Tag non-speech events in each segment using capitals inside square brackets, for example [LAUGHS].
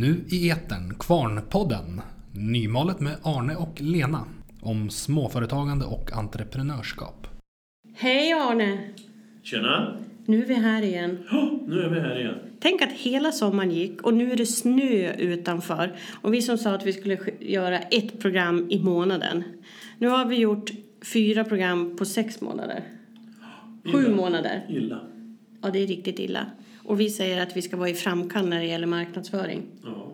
Nu i etern Kvarnpodden. Nymalet med Arne och Lena. Om småföretagande och entreprenörskap. Hej Arne! Tjena! Nu är vi här igen. Ja, nu är vi här igen. Tänk att hela sommaren gick och nu är det snö utanför. Och vi som sa att vi skulle sk- göra ett program i månaden. Nu har vi gjort fyra program på sex månader. Sju Illa. månader. Illa. Ja, det är riktigt illa. Och vi säger att vi ska vara i framkant när det gäller marknadsföring. Ja,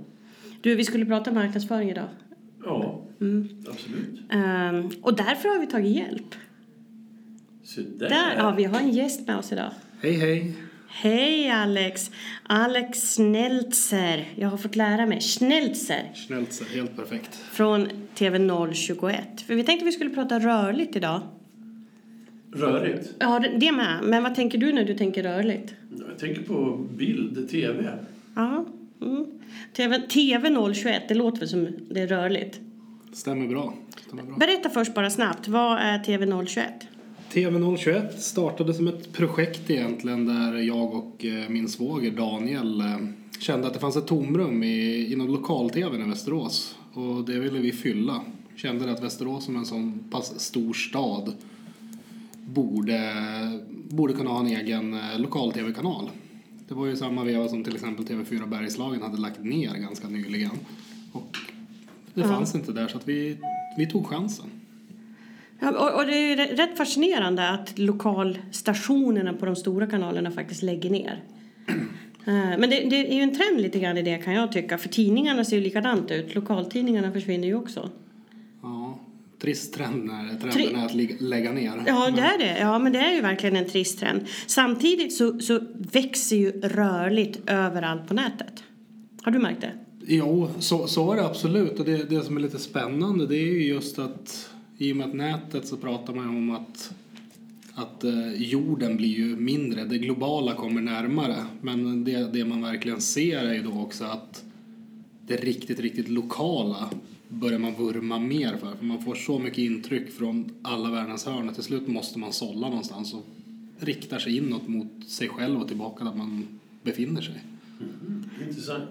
Du, vi skulle prata marknadsföring idag. ja Mm. absolut. Ehm, och därför har vi tagit hjälp. Så där. Där, ja, vi har en gäst med oss idag. Hej hej! Hej Alex! Alex Schneltzer. Jag har fått lära mig. Schneltzer. Schneltzer, helt perfekt. Från TV021. För vi tänkte vi skulle prata rörligt idag. Rörigt. Ja, det- med. Men vad tänker du när du tänker rörligt? Jag tänker på bild, tv. Ja. Mm. TV, TV021, det låter väl som det är rörligt. Stämmer bra. Stämmer bra. Berätta först bara snabbt. Vad är TV021? TV021 startade som ett projekt egentligen där jag och eh, min svåger Daniel eh, kände att det fanns ett tomrum i, inom lokal-tvn i Västerås. Och det ville vi fylla. Kände att Västerås som en sån pass stor stad borde, borde kunna ha en egen eh, lokal-tv-kanal. Det var ju samma veva som till exempel TV4 Bergslagen hade lagt ner ganska nyligen. Och det fanns inte där så att vi, vi tog chansen. Ja, och, och det är ju rätt fascinerande att lokalstationerna på de stora kanalerna faktiskt lägger ner. [CLEARS THROAT] Eh, Men det, det är ju en trend lite grann i det kan jag tycka. För tidningarna ser ju likadant ut. Lokaltidningarna försvinner ju också. Trist trend när trenden Tri- är att lägga ner. Ja, det är det. Ja, men det är ju verkligen en trist trend. Samtidigt så, så växer ju rörligt överallt på nätet. Har du märkt det? Jo, så, så är det absolut. Och det, det som är lite spännande det är ju just att i och med att nätet så pratar man om att, att eh, jorden blir ju mindre, det globala kommer närmare. Men det, det man verkligen ser är ju då också att det riktigt, riktigt lokala börjar man vurma mer för. För man får så mycket intryck från alla världens hörn att till slut måste man sålla någonstans och riktar sig inåt mot sig själv och tillbaka där man befinner sig. Intressant.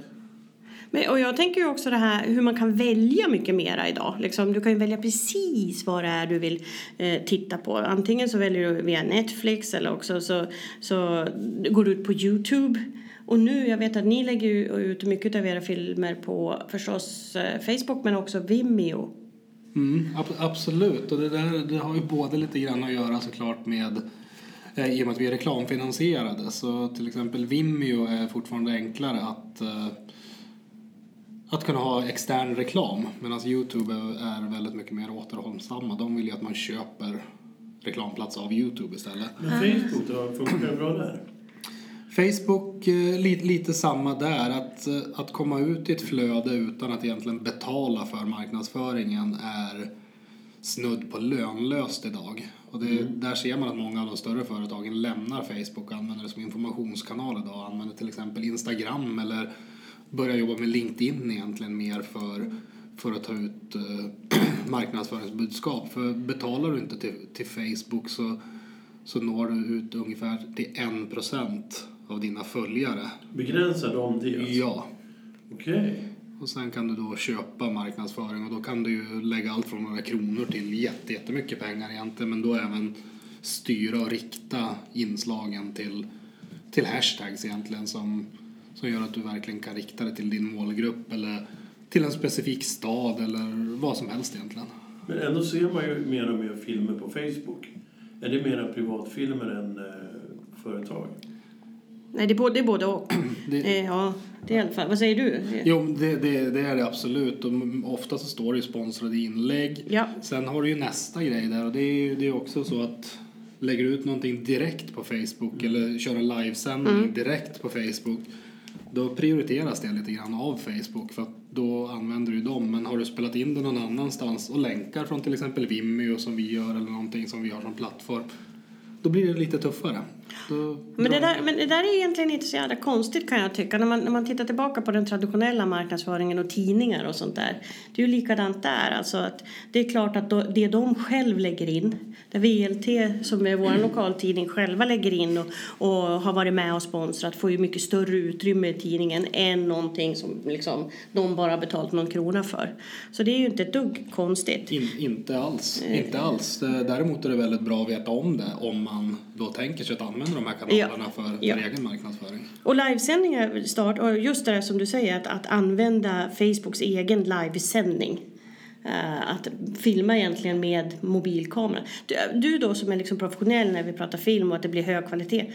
Men, och jag tänker ju också det här hur man kan välja mycket mera idag. Liksom, du kan ju välja precis vad det är du vill eh, titta på. Antingen så väljer du via Netflix eller också så, så går du ut på Youtube. Och nu, jag vet att ni lägger ut mycket av era filmer på förstås eh, Facebook men också Vimeo. Mm, ab- absolut, och det, där, det har ju både lite grann att göra såklart med eh, i och med att vi är reklamfinansierade. Så till exempel Vimeo är fortfarande enklare att, eh, att kunna ha extern reklam. Medan Youtube är, väldigt mycket mer återhållsamma. De vill ju att man köper reklamplats av Youtube istället. Men Facebook då, funkar bra där? Facebook, eh, lite, lite samma där. Att, eh, att komma ut i ett flöde utan att egentligen betala för marknadsföringen är snudd på lönlöst idag. Och det, där ser man att många av de större företagen lämnar Facebook och använder det som informationskanal idag. Använder till exempel Instagram eller börjar jobba med LinkedIn egentligen mer för, för att ta ut eh, [CLEARS THROAT] marknadsföringsbudskap. För betalar du inte till, till Facebook så, så når du ut ungefär till en procent av dina följare. Begränsar de det? Ja. Okej. Och sen kan du då köpa marknadsföring och då kan du ju lägga allt från några kronor till jätte, jättemycket pengar egentligen. Men då även styra och rikta inslagen till, till hashtags egentligen som, som gör att du verkligen kan rikta det till din målgrupp eller till en specifik stad eller vad som helst egentligen. Men ändå ser man ju mer och mer filmer på Facebook. Är det mera privatfilmer än eh, företag? Nej, det är både, det är både och. [CLEARS THROAT] Det- Eh, ja, det är i alla fall. Vad säger du? Jo, det, det, det är det absolut. Och ofta så står det ju sponsrade inlägg. Ja. Sen har du ju nästa grej där och det är ju det är också så att lägger du ut någonting direkt på Facebook eller kör en livesändning direkt på Facebook då prioriteras det lite grann av Facebook för att då använder du dem. Men har du spelat in det någon annanstans och länkar från till exempel Vimeo som vi gör eller någonting som vi har som plattform då blir det lite tuffare. Då Men det, där, men det där är egentligen inte så jävla konstigt kan jag tycka. När man, när man tittar tillbaka på den traditionella marknadsföringen och tidningar och sånt där. Det är ju likadant där. Alltså att det är klart att då, det de själv lägger in, där VLT som är vår lokaltidning själva lägger in och, och har varit med och sponsrat får ju mycket större utrymme i tidningen än någonting som liksom, de bara har betalat någon krona för. Så det är ju inte ett dugg konstigt. In, inte alls. Inte alls. Eh, Däremot är det väldigt bra att veta om det om man då tänker sig att använda de här kanalerna för, för Ja. egen marknadsföring. Och livesändningar start, och just det där som du säger att, att använda Facebooks egen livesändning. Eh, att filma egentligen med mobilkamera. Du, du då som är liksom professionell när vi pratar film och att det blir hög kvalitet.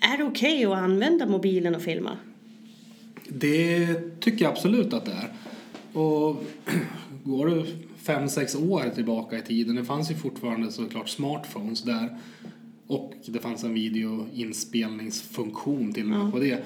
Är det okej att använda mobilen och filma? Det tycker jag absolut att det är. Och [CLEARS THROAT] går du fem, sex år tillbaka i tiden, det fanns ju fortfarande såklart smartphones där. Och det fanns en videoinspelningsfunktion till och med på det.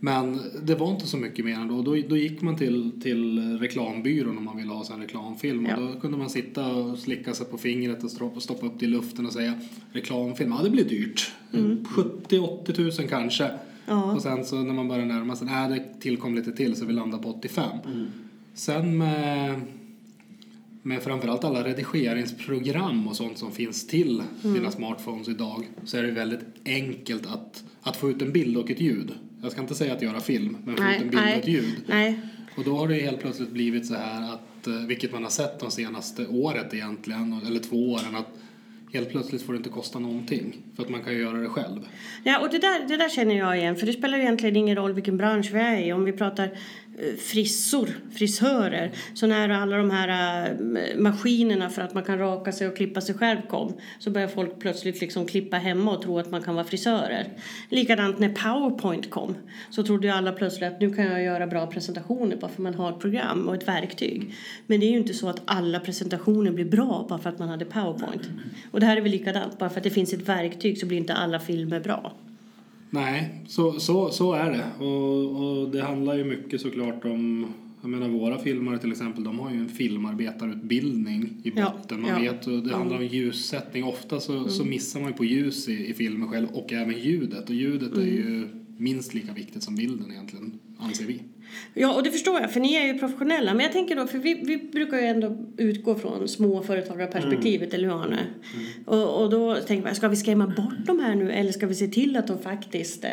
Men det var inte så mycket mer än då. Då, då gick man till, till reklambyrån om man ville ha en reklamfilm. Ja. Och då kunde man sitta och slicka sig på fingret och stoppa, upp det i luften och säga reklamfilm, ja det blir dyrt. 70-80 tusen kanske. Mm. Ja. Och sen så när man börjar närma sig, nej det tillkom lite till så vi landade på 85. Sen med, med framförallt alla redigeringsprogram och sånt som finns till Mm. dina smartphones idag så är det väldigt enkelt att, att få ut en bild och ett ljud. Jag ska inte säga att göra film, men få ut en bild och ett ljud. nej. Och då har det helt plötsligt blivit så här att, eh, vilket man har sett de senaste året egentligen, eller två åren, att helt plötsligt får det inte kosta någonting. För att man kan ju göra det själv. Ja, och det där, det där känner jag igen. För det spelar ju egentligen ingen roll vilken bransch vi är i. Om vi pratar frissor, frisörer. Så när alla de här eh, maskinerna för att man kan raka sig och klippa sig själv kom. Så började folk plötsligt liksom klippa hemma och tro att man kan vara frisörer. Likadant när Powerpoint kom. Så trodde ju alla plötsligt att nu kan jag göra bra presentationer bara för man har ett program och ett verktyg. Men det är ju inte så att alla presentationer blir bra bara för att man hade Powerpoint. Och det här är väl likadant. Bara för att det finns ett verktyg så blir inte alla filmer bra. Nej, så, så, så är det. Och, och det handlar ju mycket såklart om jag menar våra filmare till exempel, de har ju en filmarbetarutbildning i Ja, botten. Man ja. vet, och det handlar om ljussättning. Ofta så, så missar man ju på ljus i, i filmen själv och även ljudet. Och ljudet är ju minst lika viktigt som bilden egentligen, anser vi. Ja, och det förstår jag, för ni är ju professionella. Men jag tänker då, för vi, vi brukar ju ändå utgå från småföretagarperspektivet, eller hur Arne? Och, och då tänker man, ska vi skrämma bort de här nu eller ska vi se till att de faktiskt eh,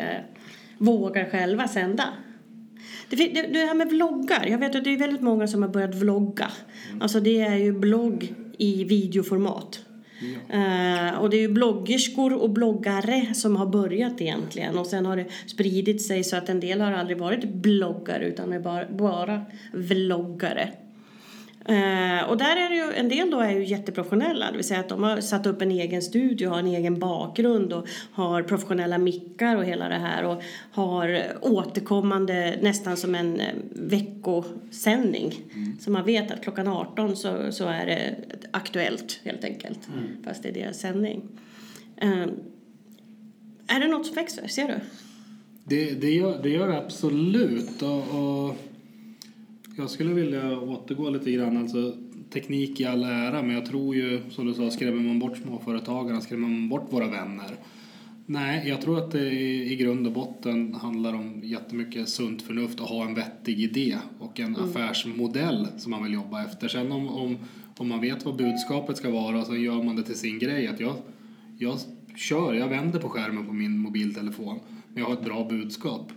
vågar själva sända? Det, det, det här med vloggar, jag vet att det är väldigt många som har börjat vlogga. Alltså det är ju blogg i videoformat. Ja. Eh, och det är ju bloggerskor och bloggare som har börjat egentligen och sen har det spridit sig så att en del har aldrig varit bloggare utan är bara, bara vloggare. Eh, och där är det ju, en del då är ju jätteprofessionella, det vill säga att de har satt upp en egen studio, har en egen bakgrund och har professionella mickar och hela det här och har återkommande nästan som en eh, veckosändning. Så man vet att klockan 18 så, så är det aktuellt helt enkelt, fast det är deras sändning. Eh, är det något som växer, ser du? Det, det, gör, det gör det absolut. Och, och jag skulle vilja återgå lite grann. Alltså, teknik i all ära, men jag tror ju, som du sa, skrämmer man bort småföretagarna, skrämmer man bort våra vänner. Nej, jag tror att det i grund och botten handlar om jättemycket sunt förnuft och ha en vettig idé och en affärsmodell som man vill jobba efter. Sen om, om, om man vet vad budskapet ska vara och så gör man det till sin grej. Att jag, jag kör, jag vänder på skärmen på min mobiltelefon men jag har ett bra budskap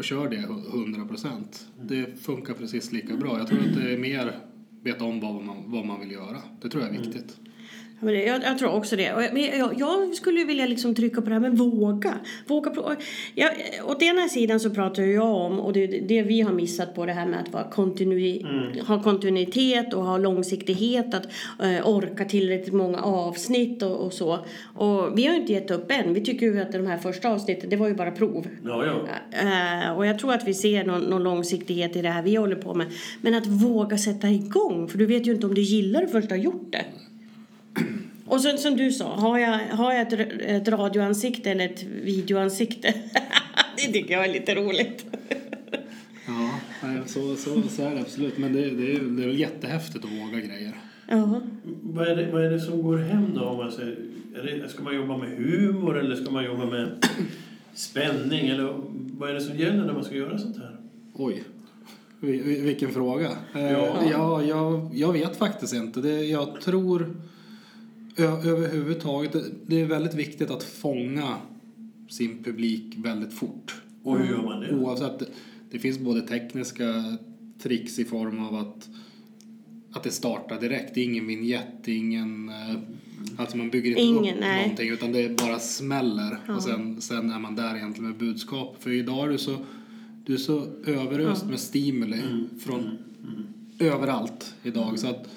och kör det 100 procent. Det funkar precis lika bra. Jag tror att det är mer veta om vad man, vad man vill göra. Det tror jag är viktigt. Men jag, jag tror också det. Och jag, men jag, jag skulle vilja liksom trycka på det här med våga. våga pro- jag, åt ena sidan så pratar jag om, och det det vi har missat på det här med att vara kontinui, ha kontinuitet och ha långsiktighet, att eh, orka tillräckligt många avsnitt och, och så. Och vi har ju inte gett upp än. Vi tycker ju att de här första avsnitten, det var ju bara prov. Ja, ja. Eh, och jag tror att vi ser någon, någon långsiktighet i det här vi håller på med. Men att våga sätta igång, för du vet ju inte om du gillar det först du har gjort det. Och så, som du sa, har jag, har jag ett, ett radioansikte eller ett videoansikte? [LAUGHS] det tycker jag är lite roligt. Ja, så, så, så är det absolut. Men det, det, är, det är väl jättehäftigt att våga grejer. Ja. Vad är, det, vad är det som går hem då? Om man säger, det, ska man jobba med humor eller ska man jobba med spänning? Eller vad är det som gäller när man ska göra sånt här? Oj, Vi- vi- vilken fråga. Eh, Ja. Ja, jag, jag vet faktiskt inte. Det, jag tror överhuvudtaget, det- det är väldigt viktigt att fånga sin publik väldigt fort. Och hur gör man det? Oavsett, det, det finns både tekniska tricks i form av att, att det startar direkt. Det är ingen vignett, det är ingen... eh, Alltså man bygger inte Ingen, upp nej. någonting utan det bara smäller. Ja. Och sen, sen är man där egentligen med budskap. För idag är du så, du är så överöst med stimuli Mm. från överallt idag. Så att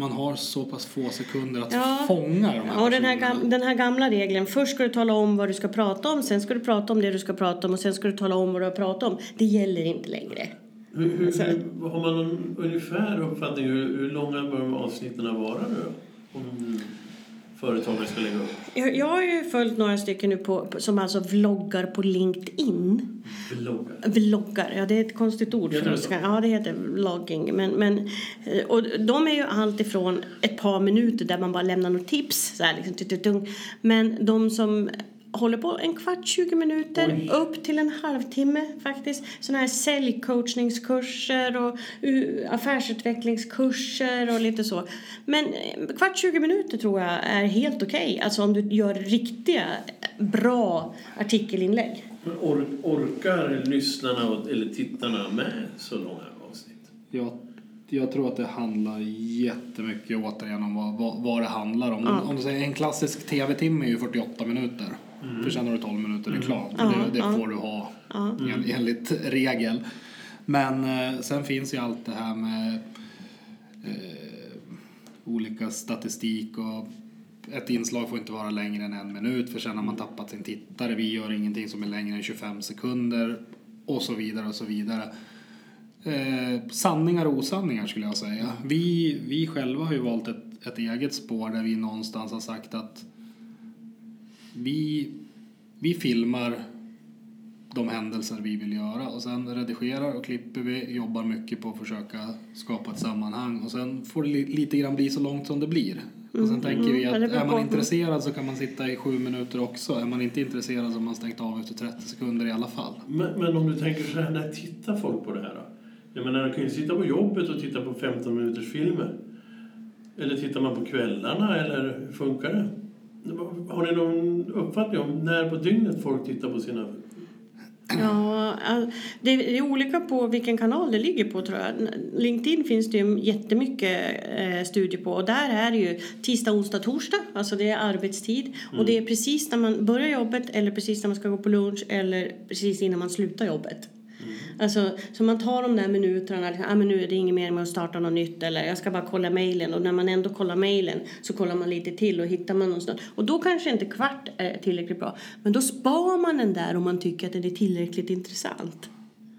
man har så pass få sekunder att Ja. fånga de här Och den här, personerna. gam, den här gamla regeln, först ska du tala om vad du ska prata om, sen ska du prata om det du ska prata om och sen ska du tala om vad du har pratat om. Det gäller inte längre. Hur, hur, Alltså- hur, har man någon ungefär uppfattning hur, hur långa bör avsnitten vara nu? Om företagare ska lägga upp? Jag, jag har ju följt några stycken nu på, som alltså vloggar på LinkedIn. Vloggar? Vloggar, ja det är ett konstigt ord. För det ska, ja det heter vlogging. Men, men, eh, och de är ju allt ifrån ett par minuter där man bara lämnar något tips. Så här, liksom, tututung. Men de som håller på en kvart, 20 minuter, Oj. upp till en halvtimme faktiskt. Sådana här säljcoachningskurser och affärsutvecklingskurser och lite så. Men eh, kvart, 20 minuter tror jag är helt okej. Alltså om du gör riktiga, bra artikelinlägg. Men or, orkar lyssnarna och- eller tittarna med så långa avsnitt? Jag, jag tror att det handlar jättemycket återigen om vad, vad, vad det handlar om. Ja. Om du säger en klassisk tv-timme är ju 48 minuter. För sen har du 12 minuter reklam. Ja, det det får du ha en, enligt regel. Men eh, sen finns ju allt det här med eh, olika statistik och ett inslag får inte vara längre än en minut för sen har man tappat sin tittare. Vi gör ingenting som är längre än 25 sekunder och så vidare och så vidare. Eh, sanningar och osanningar skulle jag säga. Vi, vi själva har ju valt ett, ett eget spår där vi någonstans har sagt att vi, vi filmar de händelser vi vill göra och sen redigerar och klipper vi, jobbar mycket på att försöka skapa ett sammanhang och sen får det li, lite grann bli så långt som det blir. Och sen tänker vi Mm, att är man intresserad så kan man sitta i sju minuter också. Är man inte intresserad så har man stängt av efter 30 sekunder i alla fall. Men, men om du tänker så här, när tittar folk på det här då? Jag menar, de kan ju sitta på jobbet och titta på 15 minuters filmer. Eller tittar man på kvällarna, eller hur funkar det? Har ni någon uppfattning om när på dygnet folk tittar på sina... Ja, det är olika på vilken kanal det ligger på tror jag. LinkedIn finns det ju jättemycket eh, studier på och där är det ju tisdag, onsdag, torsdag, alltså det är arbetstid och det är precis när man börjar jobbet eller precis när man ska gå på lunch eller precis innan man slutar jobbet. Alltså, så man tar de där minuterna, liksom, ah, men nu är det inget mer med att starta något nytt eller jag ska bara kolla mejlen och när man ändå kollar mejlen så kollar man lite till och hittar man någonstans. Och då kanske inte kvart är tillräckligt bra, men då spar man den där om man tycker att den är tillräckligt intressant.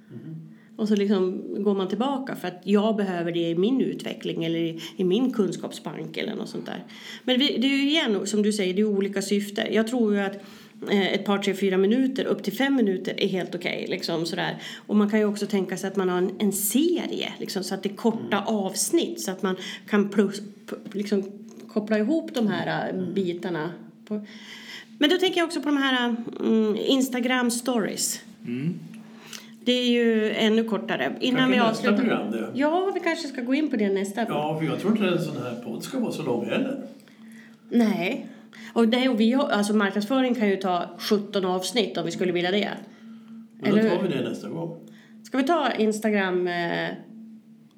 Mm. Och så liksom går man tillbaka för att jag behöver det i min utveckling eller i, i min kunskapsbank eller något sånt där. Men vi, det är ju igen, som du säger, det är olika syften. Jag tror ju att eh, ett par, tre, fyra minuter upp till fem minuter är helt okej. liksom sådär. Och man kan ju också tänka sig att man har en, en serie, liksom, så att det är korta avsnitt så att man kan plus, liksom, koppla ihop de här eh, bitarna. På. Men då tänker jag också på de här mm, Instagram stories. Det är ju ännu kortare. Innan Kanske vi nästa avslutar. program det. Ja, vi kanske ska gå in på det nästa. Ja, för jag tror inte en sån här podd ska vara så lång heller. Nej. Och, det, och vi har, alltså marknadsföring kan ju ta 17 avsnitt om vi skulle vilja det. Men då Eller tar hur? vi det nästa gång. Ska vi ta Instagram eh,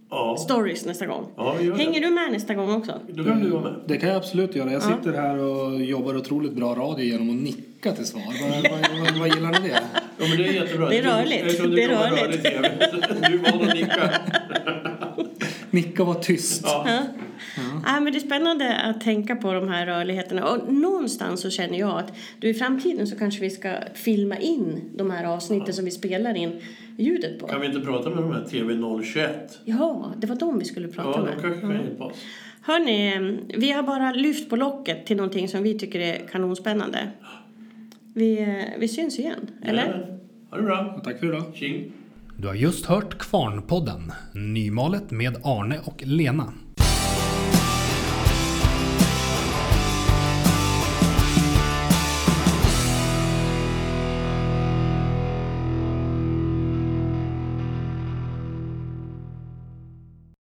Ja, stories nästa gång? ja vi gör det. Hänger du med nästa gång också? Då kan du vara med. Det kan jag absolut göra. Jag Ja. sitter här och jobbar otroligt bra radio genom att nicka till svar. Vad, vad, vad, vad gillar ni det? Ja, men det är jättebra. Det är rörligt. Jag trodde Det är var rörligt. TV. Du valde att nicka. Nicka var tyst. Ja. Ja. Ja, men det är spännande att tänka på de här rörligheterna. Och någonstans så känner jag att du, i framtiden så kanske vi ska filma in de här avsnitten som vi spelar in ljudet på. Kan vi inte prata med de här TV021? Ja, det var de vi skulle prata Ja, med. de kanske kan hjälpa oss. Hörni, vi har bara lyft på locket till någonting som vi tycker är kanonspännande. Vi, vi syns igen, eller? Jajamän. Ha det bra. Tack för idag. Tjing. Du har just hört Kvarnpodden, Nymalet med Arne och Lena.